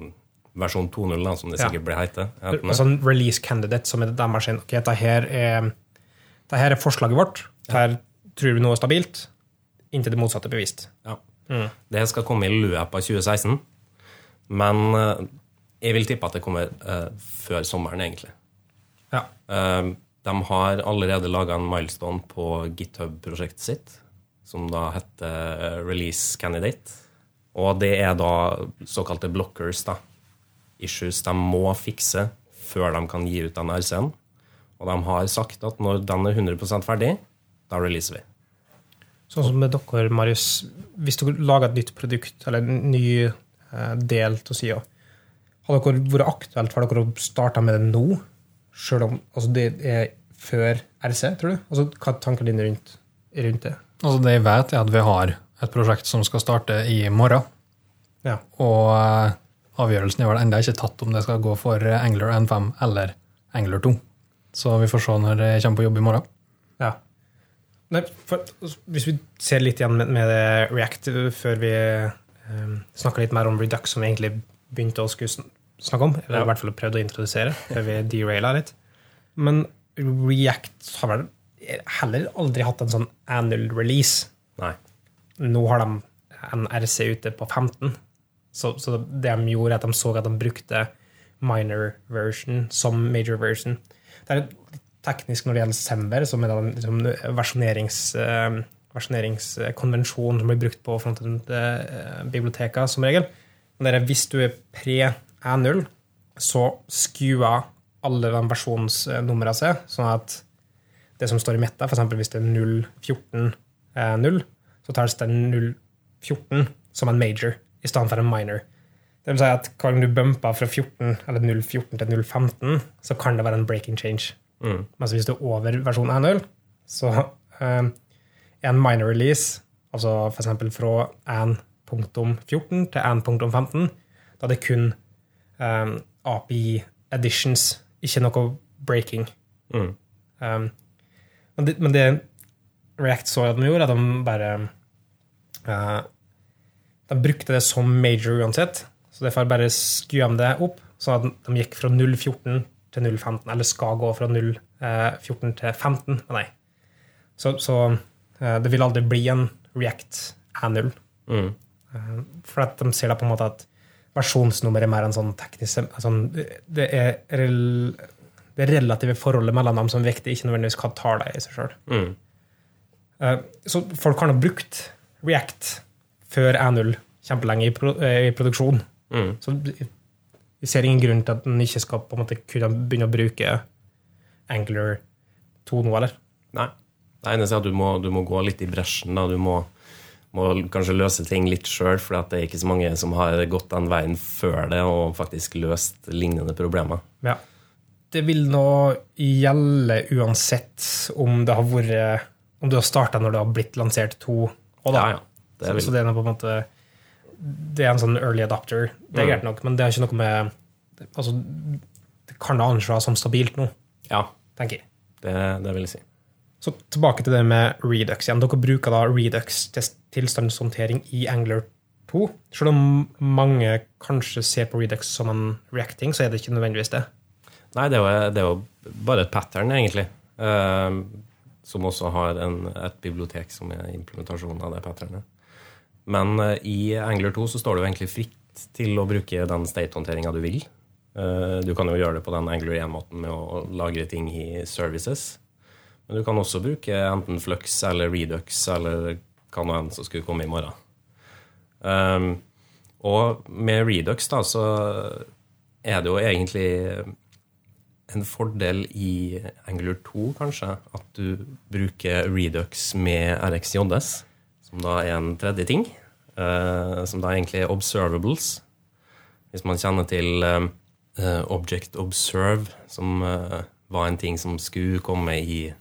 B: versjon 2.0, da, som det
A: Ja.
B: sikkert blir hete. hetende.
A: Altså en release candidate som er deres sin. Ok, dette her er, dette her er forslaget vårt. Her tror vi noe er stabilt, inntil det motsatte er bevist.
B: Ja. Det skal komme i løpet av 2016, men eh, jeg vil tippe at det kommer uh, før sommeren, egentlig.
A: Ja.
B: Uh, de har allerede laga en milestone på GitHub-prosjektet sitt, som da heter Release Candidate. Og det er da såkalte blockers, da. Issues de må fikse før de kan gi ut den RC-en. Og de har sagt at når den er 100% ferdig, da releaser vi.
A: Sånn som med dere, Marius. Hvis dere lager et nytt produkt eller en ny eh, del til sida, hadde dere vært aktuelt for dere å starte med det nå? Selv om altså det er før RC, tror du? Altså, hva er tankene dine rundt, rundt det?
C: Altså Det jeg vet, er at vi har et prosjekt som skal starte i morgen.
A: Ja.
C: Og eh, avgjørelsen er vel ennå ikke tatt om det skal gå for Angler N5 eller Angler 2. Så vi får se når jeg kommer på jobb i morgen.
A: Ja. Nei, for, hvis vi ser litt igjen med, med React før vi um, snakker litt mer om Redux, som vi egentlig begynte å skulle snakke om, eller i hvert fall prøvde å introdusere, før vi deraila litt. Men React har vel heller aldri hatt en sånn annual release.
B: Nei.
A: Nå har de en RC ute på 15, så, så det de gjorde, er at de så at de brukte minor version som major version. Det er teknisk når det gjelder Sember, som er en liksom, versjonerings, uh, versjoneringskonvensjon som blir brukt på frontend-biblioteker som regel. Men hvis du er pre-E0, så skuer alle de versjonsnumrene seg, sånn at det som står i meta, f.eks. hvis det er 0.14.0, så tas det 0.14 som en major i stedet for en minor. Det vil si at Kan du bumper fra 14, eller 0.14 til 0.15, så kan det være en breaking change. Mens hvis du er over versjon 1.0, så er er en minor release, altså f.eks. fra 1.14 til 1.15, da er det kun um, API additions, ikke noe breaking.
B: Mm.
A: Um, men, det, men det React så at de gjorde, at de bare eh, De brukte det som major uansett. Så derfor bare skrur de det opp, sånn at de gikk fra 0.14 til 0.15. Eller skal gå fra 0.14 til 15. Men nei. Så, så eh, det vil aldri bli en React A0.
B: Mm.
A: Eh, For at de ser da på en måte at versjonsnummer er mer en sånn teknisk sånn, Det er rel, det relative forholdet mellom dem som er viktig, ikke nødvendigvis hva tallet er i seg sjøl.
B: Mm.
A: Så folk har nå brukt React før E0 kjempelenge i, pro, eh, i produksjon.
B: Mm.
A: Så vi ser ingen grunn til at en ikke skal på en måte kunne begynne å bruke Angular 2 nå, eller?
B: Nei. Det eneste er at du må, du må gå litt i bresjen. da. Du må, må kanskje løse ting litt sjøl, for det er ikke så mange som har gått den veien før det og faktisk løst lignende problemer.
A: Ja. Det vil nå gjelde uansett om det har vært Om du har starta når det har blitt lansert to. Og da.
B: Ja, ja. Det
A: så, så det er på en måte Det er en sånn early adapter. Det er
B: Mm.
A: greit nok, men det er ikke noe med Altså, det kan da anses som stabilt nå,
B: ja,
A: tenker jeg.
B: det, det vil jeg si.
A: Så tilbake til det med Redux igjen. Dere bruker da Redux til tilstandshåndtering i Angler 2. Selv om mange kanskje ser på Redux som en reacting, så er det ikke nødvendigvis det.
B: Nei, er det er jo bare et pattern, egentlig. Uh, som også har en, et bibliotek som er implementasjonen av det patternet. Men eh, i Angler 2 så står det jo egentlig fritt til å bruke den state-håndteringa du vil. Eh, Du kan jo gjøre det på den Angular 1-måten med å lagre ting i services. Men du kan også bruke enten Flux eller Redux eller hva nå enn som skulle komme i morgen. Um, og med Redux da, så er det jo egentlig en fordel i Angular 2, kanskje, at du bruker Redux med RxJS, som da er en tredje ting. eh, som da egentlig er observables. Hvis man kjenner til eh, eh, Object Observe, som var en ting som skulle komme i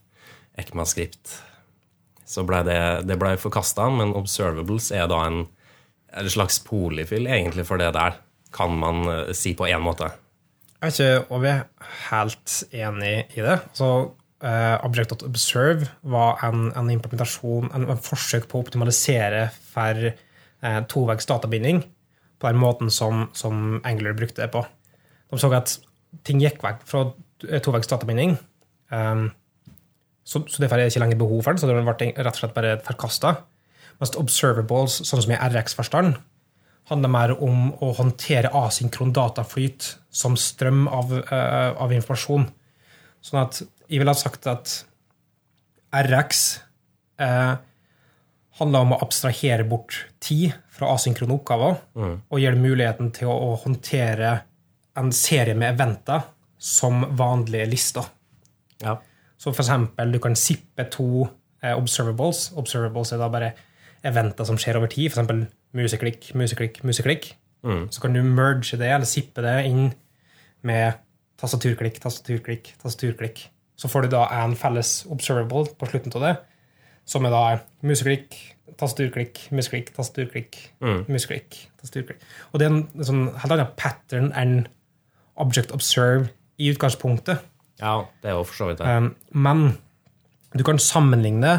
B: ECMAScript, så ble det, det ble forkasta, men observables er da en, en slags polyfill egentlig for det der, kan man si på én måte.
A: Jeg er ikke over helt enig i det. Altså, eh, Object.observe var en, en implementasjon, en, en forsøk på å optimalisere for uh, toveggs databinding på den måten som, som Angler brukte det på. De så at ting gikk vekk fra eh, toveggs databinding. Um, så, så derfor er det ikke lenger behov for det, så det ble rett og slett bare forkasta. Mens observables, sånn som i RX-forstand, handler mer om å håndtere asynkron dataflyt som strøm av, uh, av informasjon. Sånn at jeg ville ha sagt at RX eh, handler om å abstrahere bort tid fra asynkrone oppgaver og gir det muligheten til å, å håndtere en serie med eventer som vanlige lister.
B: Ja.
A: Så for eksempel, du kan sippe to eh, observables. Observables er da bare eventer som skjer over tid. For eksempel museklikk, museklikk, museklikk. Så kan du merge det, eller sippe det inn med tastaturklikk, tastaturklikk, tastaturklikk. Så får du da en felles observable på slutten av det, som er da museklikk, tastaturklikk, museklikk, tastaturklikk, museklikk, tastaturklikk. Og det er en sånn helt annen pattern enn object observe i utgangspunktet.
B: ja, det er jo for så vidt det.
A: Um, men du kan sammenligne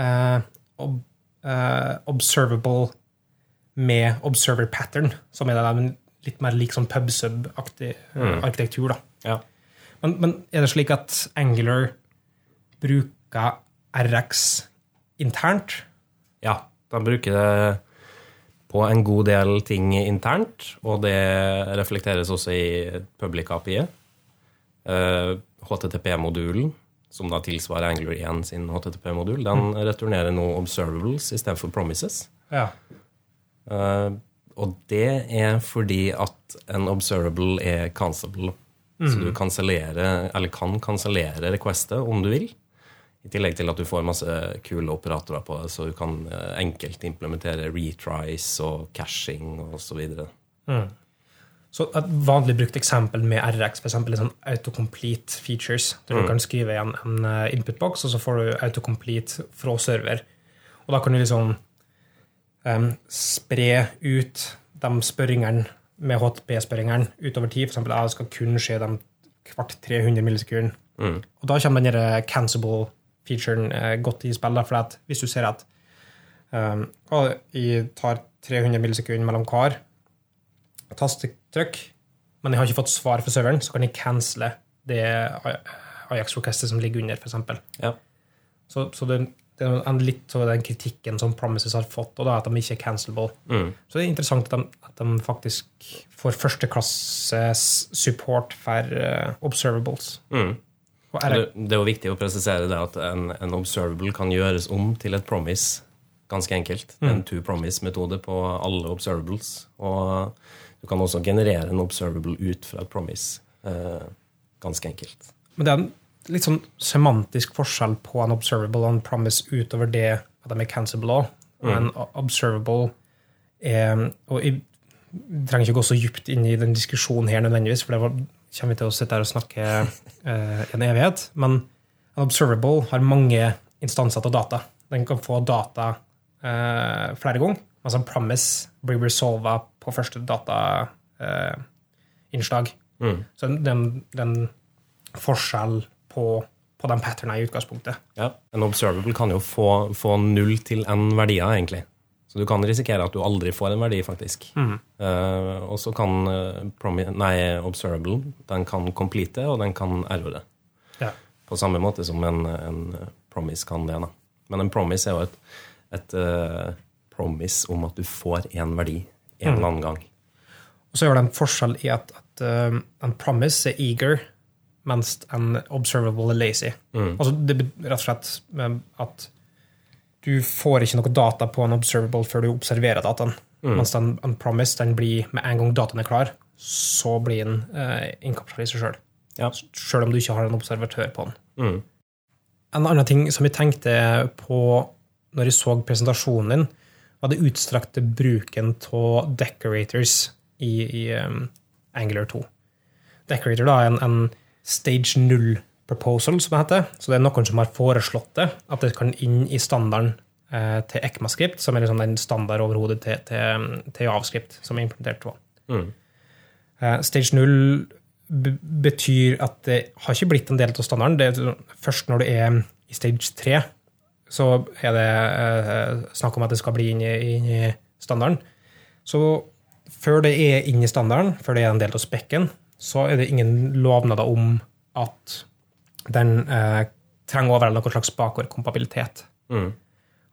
A: uh, ob, uh, observable med observer pattern, som er litt mer lik sånn pubsub-aktig mm. arkitektur. da.
B: Ja.
A: Men, men er det slik at Angular bruker RX internt?
B: ja, de bruker det på en god del ting internt, og det reflekteres også i public API. Uh, HTTP-modulen, som da tilsvarer Angular 1 sin HTTP-modul, den returnerer nå observables istedenfor promises.
A: Ja.
B: Eh, og det er fordi at en observable er cancelable. Så du eller kan kansellere requestet om du vil. I tillegg til at du får masse kule operatorer på det, så du kan eh, enkelt implementere retries og caching osv.
A: Så et vanlig brukt eksempel med RX eksempel, er sånn autocomplete features. Der du kan skrive i en, eh, input-box, og så får du autocomplete fra server. Og da kan du liksom um, spre ut de spørringene med HTTP-spørringeren utover tid. Eksempel, jeg skal kun skje dem hvert 300 millisekunder. Og da kommer den der cancelable-featuren eh, godt i spill. For hvis du ser at um, å, jeg tar 300 millisekunder mellom hver tastetrykk, men jeg har ikke fått svar fra serveren, så kan jeg cancele det Ajax-orkesteret som ligger under, f.eks.
B: Ja. Så
A: Så, så det, det er en litt av den kritikken som Promises har fått, og da at de ikke er cancelable. Så det er interessant at de, at de faktisk får førsteklasses support for uh, observables. Og
B: det, det er jo viktig å presisere det at en, en observable kan gjøres om til et promise ganske enkelt. Er En to-promise-metode på alle observables. Og du kan også generere en observable ut fra et promise. uh, ganske enkelt.
A: Men det er en litt sånn semantisk forskjell på en observable og en promise utover det at de er cancelable òg. En observable er Og jeg trenger ikke gå så dypt inn i den diskusjonen her nødvendigvis, for det var- kommer vi til å sitte her og snakke eh, en evighet. Men en observable har mange instanser til data. Den kan få data eh, flere ganger, mens en promise blir resolva på første datainnslag. Eh, innslag. Så den, den forskjell på, på den patternen i utgangspunktet.
B: Ja, En observable kan jo få, få null til n verdier, egentlig. Så du kan risikere at du aldri får en verdi, faktisk. Eh, og så kan uh, nei, observable den kan complete, og den kan errore.
A: Ja.
B: På samme måte som en, en promise kan det. Da. Men en promise er jo et, et uh, promise om at du får én verdi en eller annen gang.
A: Og så er det en forskjell i at, at eh, en promise er eager, mens en observable er lazy. Altså, det betyr rett og slett eh, at du får ikke noe data på en observable før du observerer dataen. Mens en, en promise den blir med en gang dataen er klar, så blir den eh, innkapsla i seg sjøl.
B: Ja.
A: Sjøl om du ikke har en observatør på den.
B: Mm.
A: En annen ting som jeg tenkte på når jeg så presentasjonen din, var det utstrakte bruken av decorators i, i um, Angular 2. Decorator da, er en, en stage null proposal, som det heter. Så det er noen som har foreslått det, at det kan inn i standarden eh, til ECMAScript, som er liksom den standard overhodet til, til, til JavaScript som er implementert på.
B: Mm.
A: Eh, Stage 0 betyr at det har ikke blitt en del av standarden. Det er først når du er i stage 3, så er det eh, snakk om at det skal bli inn i, inn i standarden. Så før det er inn i standarden, før det er en del av spekken, så er det ingen lovnader om at den eh, trenger å overholde noen slags bakordkompabilitet.
B: Mm.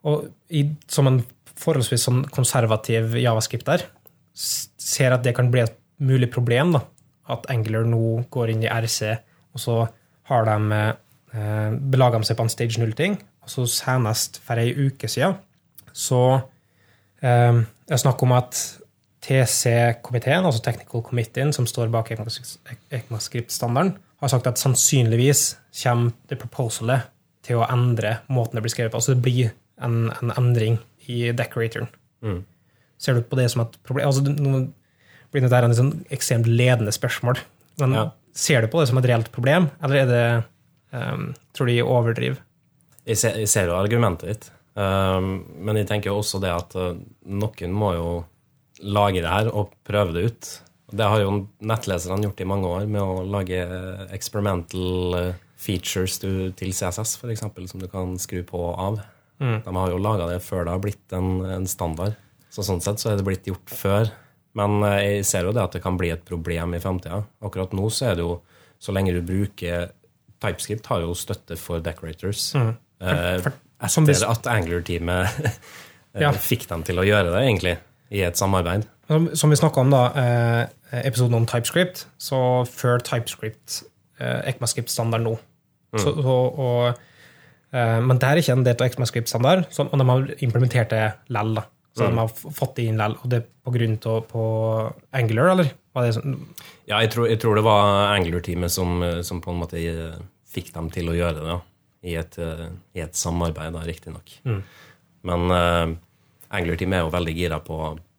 A: Og i, som en forholdsvis sånn konservativ javascripter ser at det kan bli et mulig problem. da, At Angular nå går inn i RC, og så har de eh, belaga de seg på en stage null-ting. Og så senest for ei uke siden så eh, det snakk om at TC-komiteen, altså Technical Committee, som står bak ECMAScript-standarden, har sagt at sannsynligvis kommer det proposalet til å endre måten det blir skrevet på. Altså det blir en, en endring i decoratoren.
B: Mm.
A: Ser du på det som et problem? Altså, nå blir dette et en sånn ekstremt ledende spørsmål. Men
B: Ja.
A: ser du på det som et reelt problem, eller er det um, Tror du de overdriver?
B: Jeg ser, jeg ser jo argumentet ditt, um, men jeg tenker jo også det at uh, noen må jo lage det her og prøve det ut. Det har jo nettleserne gjort i mange år med å lage experimental uh, features til, CSS, eksempel, som du kan skru på og av. De har jo laga det før det har blitt en, en standard. Så sånn sett så er det blitt gjort før. Men uh, jeg ser jo det at det kan bli et problem i framtida. Akkurat nå så er det jo så lenge du bruker TypeScript har jo støtte for decorators. Eh,
A: for-
B: etter at Angular-teamet eh,
A: Ja.
B: fikk dem til å gjøre det, egentlig, i et samarbeid.
A: Som, som vi snakka om, da, eh, episoden om TypeScript, så før TypeScript eh, ECMAScript-standard nå. Mm. så, og, eh, men det er ikke en del av ECMAScript-standard, og de har implementert det lell. da. Så de har fått det inn lell, og det er på grunn av på Angular, eller?
B: Ja, jeg tror, jeg tror det var Angular-teamet som, eh, som på en måte eh, fikk dem til å gjøre det, ja. I et, eh, i et samarbeid, riktignok. Mm. Men Angular-teamet er jo veldig gira på,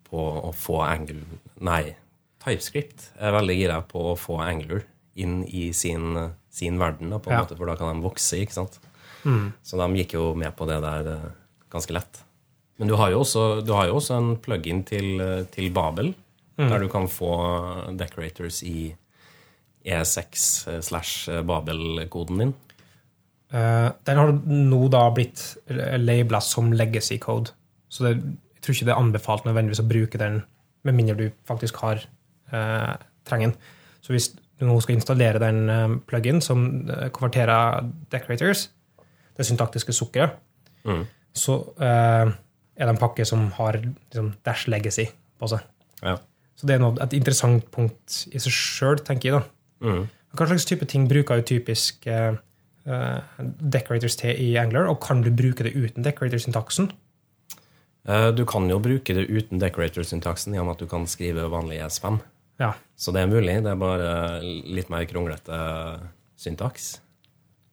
B: på å få angler Nei, TypeScript er veldig gira på å få Angler inn i sin, sin verden, da, på en
A: Ja.
B: måte, for da kan de vokse, ikke sant? Så de gikk jo med på det der eh, ganske lett. Men du har jo også, du har jo også en plug-in til, eh, til Babel, der du kan få decorators i E6 eh, slash Babel-koden din.
A: Uh, den har nå da blitt labela som legacy code. Så det, jeg tror ikke det er anbefalt nødvendigvis å bruke den, med mindre du faktisk har eh, trenger den. Så hvis du nå skal installere den plug-in som eh, konverterer decorators, det syntaktiske sukkeret,
B: Mm.
A: så eh, er det en pakke som har liksom, dash legacy på seg.
B: Ja.
A: Så det er noe, et interessant punkt i seg sjøl, tenker jeg. da.
B: Mm.
A: Hva slags type ting bruker jo typisk eh, eh, decorators til i Angler, og kan du bruke det uten decorator-syntaksen?
B: Eh, Du kan jo bruke det uten decorator-syntaksen i og med at du kan skrive vanlig ES5.
A: Ja.
B: Så det er mulig. Det er bare litt mer kronglete syntaks.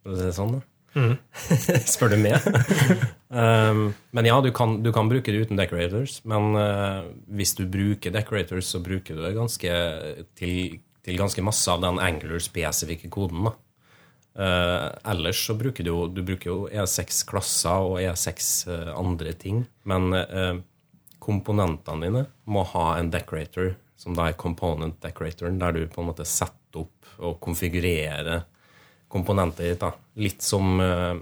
B: For å si det sånn, da. Spør du meg? um, men ja, du kan, du kan bruke det uten decorators. Men uh, hvis du bruker decorators, så bruker du det ganske til, til ganske masse av den Angular-spesifikke koden. da. Eh, ellers så bruker du jo du bruker jo E6-klasser og E6 uh, andre ting. Men uh, komponentene dine må ha en decorator, som da er component decoratoren, der du på en måte setter opp og konfigurerer komponentet ditt. da. Litt som eh,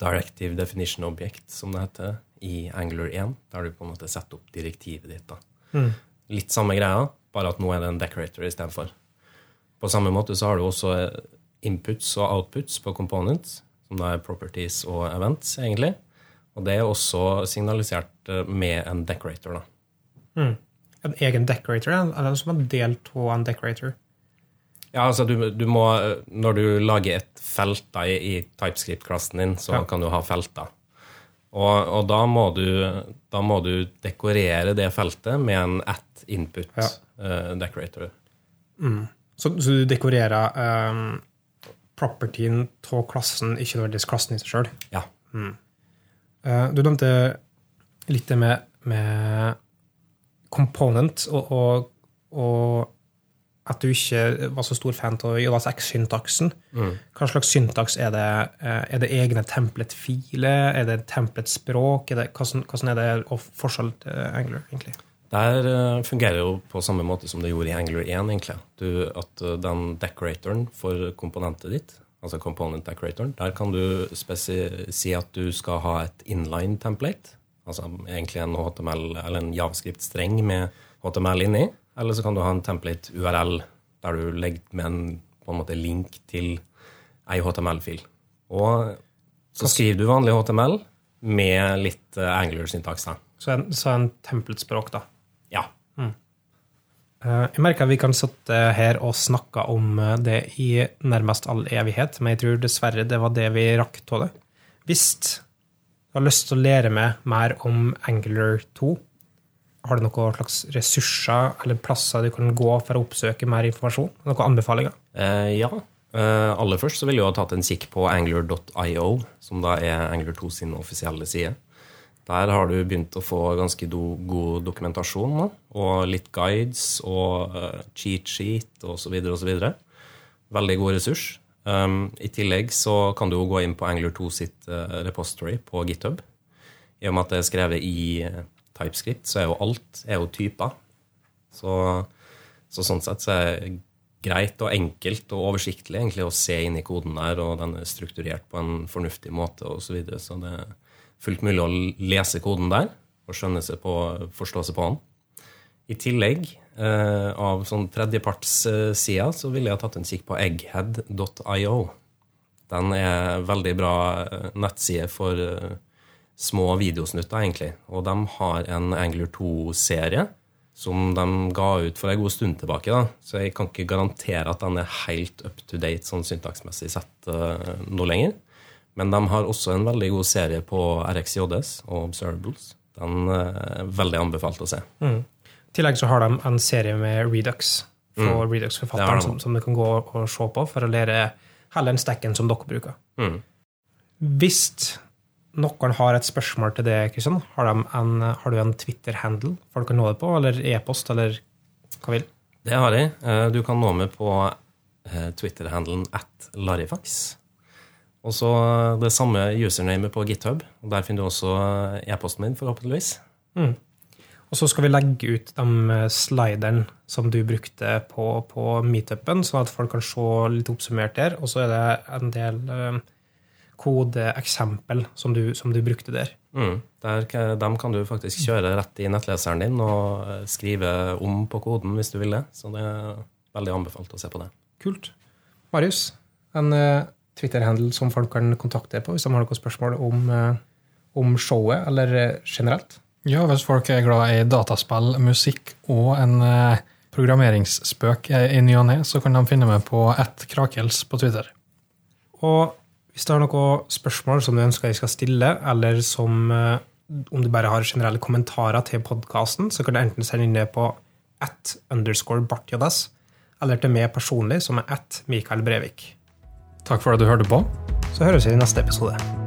B: Directive Definition Object, som det heter, i Angular 1, der du på en måte setter opp direktivet ditt. da. Litt samme greia, bare at nå er det en decorator istedenfor. På samme måte så har du også eh, inputs og outputs på components, som da er properties og events, egentlig. Og det er også signalisert eh, med en decorator, da.
A: en egen decorator, eller som en del av en decorator?
B: Ja, altså du, du må, Når du lager et felter i, i TypeScript-klassen din, så
A: Ja.
B: kan du ha felter. Og, og da, må du, da må du dekorere det feltet med en at input
A: Ja.
B: uh, decorator.
A: Så, så du dekorerer um, propertyen av klassen, ikke nødvendigvis klassen i seg sjøl?
B: Ja.
A: du nevnte litt det med, med component, og, og, og at du ikke var så stor fan av JSX-syntaksen. Hva slags syntaks er det? Eh, Er det egne templet-filer? Er det templet-språk? Hvordan, hvordan er det og forskjell til Angler, egentlig?
B: Der eh, fungerer jo på samme måte som det gjorde i Angular 1, egentlig. Du, at eh, den decoratoren for komponentet ditt, altså component decoratoren, der kan du si at du skal ha et inline template, altså egentlig en HTML eller en javascript-streng med HTML inni, eller så kan du ha en template URL der du legger med en, på en måte link til ei HTML-fil. Og så skriver du vanlig HTML med litt eh, Angular-syntaks. da.
A: Så en, så en templet-språk, da. Eh, Jeg merker at vi kan sitte her og snakke om eh, det i nærmest all evighet, men jeg tror dessverre det var det vi rakk av det. Hvis du har lyst til å lære meg mer om Angular 2, har du noen slags ressurser eller plasser du kan gå for å oppsøke mer informasjon? Noen anbefalinger?
B: Eh, ja. Eh, aller først så ville jeg ha tatt en kikk på angler.io, som da er Angler 2 sin offisielle side. Der har du begynt å få ganske do, god dokumentasjon da, og litt guides og uh, cheat sheet osv. osv. Veldig god ressurs. Um, I tillegg så kan du jo gå inn på Angler 2 sitt uh, repository på GitHub. I og med at det er skrevet i uh, TypeScript, så er jo alt er jo typer. Så, så sånn sett så er det greit og enkelt og oversiktlig egentlig å se inn i koden der, og den er strukturert på en fornuftig måte osv. Så, videre. så det er fullt mulig å lese koden der og skjønne seg på, forstå seg på den. I tillegg, eh, av sånn tredjepartssida, så ville jeg tatt en kikk på egghead.io. Den er veldig bra eh, nettside for eh, små videosnutter, egentlig. Og de har en Angler 2-serie som de ga ut for en god stund tilbake. da. Så jeg kan ikke garantere at den er helt up to date sånn syntaksmessig sett nå lenger. Men de har også en veldig god serie på RxJS og Observables. Den eh, er veldig anbefalt å se.
A: I tillegg så har de en serie med Redux
B: for mm.
A: Redux-forfatteren som, som du kan gå og se på for å lære heller den stekken som dere bruker.
B: Mm.
A: Hvis noen har et spørsmål til det, Kristian, har, de en, har du en Twitter-handle folk kan nå det på, eller e-post, eller hva vil?
B: Det har jeg. Eh, Du kan nå meg på eh, Twitter-handelen at Larifax. Og så det samme usernamet på GitHub. og Der finner du også eh, e-posten min, forhåpentligvis.
A: Og så skal vi legge ut de slideren som du brukte på, på meetupen, sånn at folk kan se litt oppsummert der. Og så er det en del eh, kodeeksempel som du, som du brukte der.
B: Mm. Der, dem kan du faktisk kjøre rett i nettleseren din og eh, skrive om på koden hvis du vil det. Så det er veldig anbefalt å se på det.
A: Kult. Marius, en eh, Twitter-handle som folk kan kontakte på hvis de har noen spørsmål om, eh, om showet, eller eh, generelt?
C: Ja, hvis folk er glad i dataspill, musikk og en eh, programmeringsspøk i ny og ne, så kan de finne meg på ett krakels på Twitter.
A: Og hvis du har noen spørsmål som du ønsker jeg skal stille, eller som om du bare har generelle kommentarer til podkasten, så kan du enten sende inn det på at underscore bartjodas, eller til meg personlig, som er at Mikael Brevik.
C: Takk for at du hørte på.
A: Så høres vi i neste episode.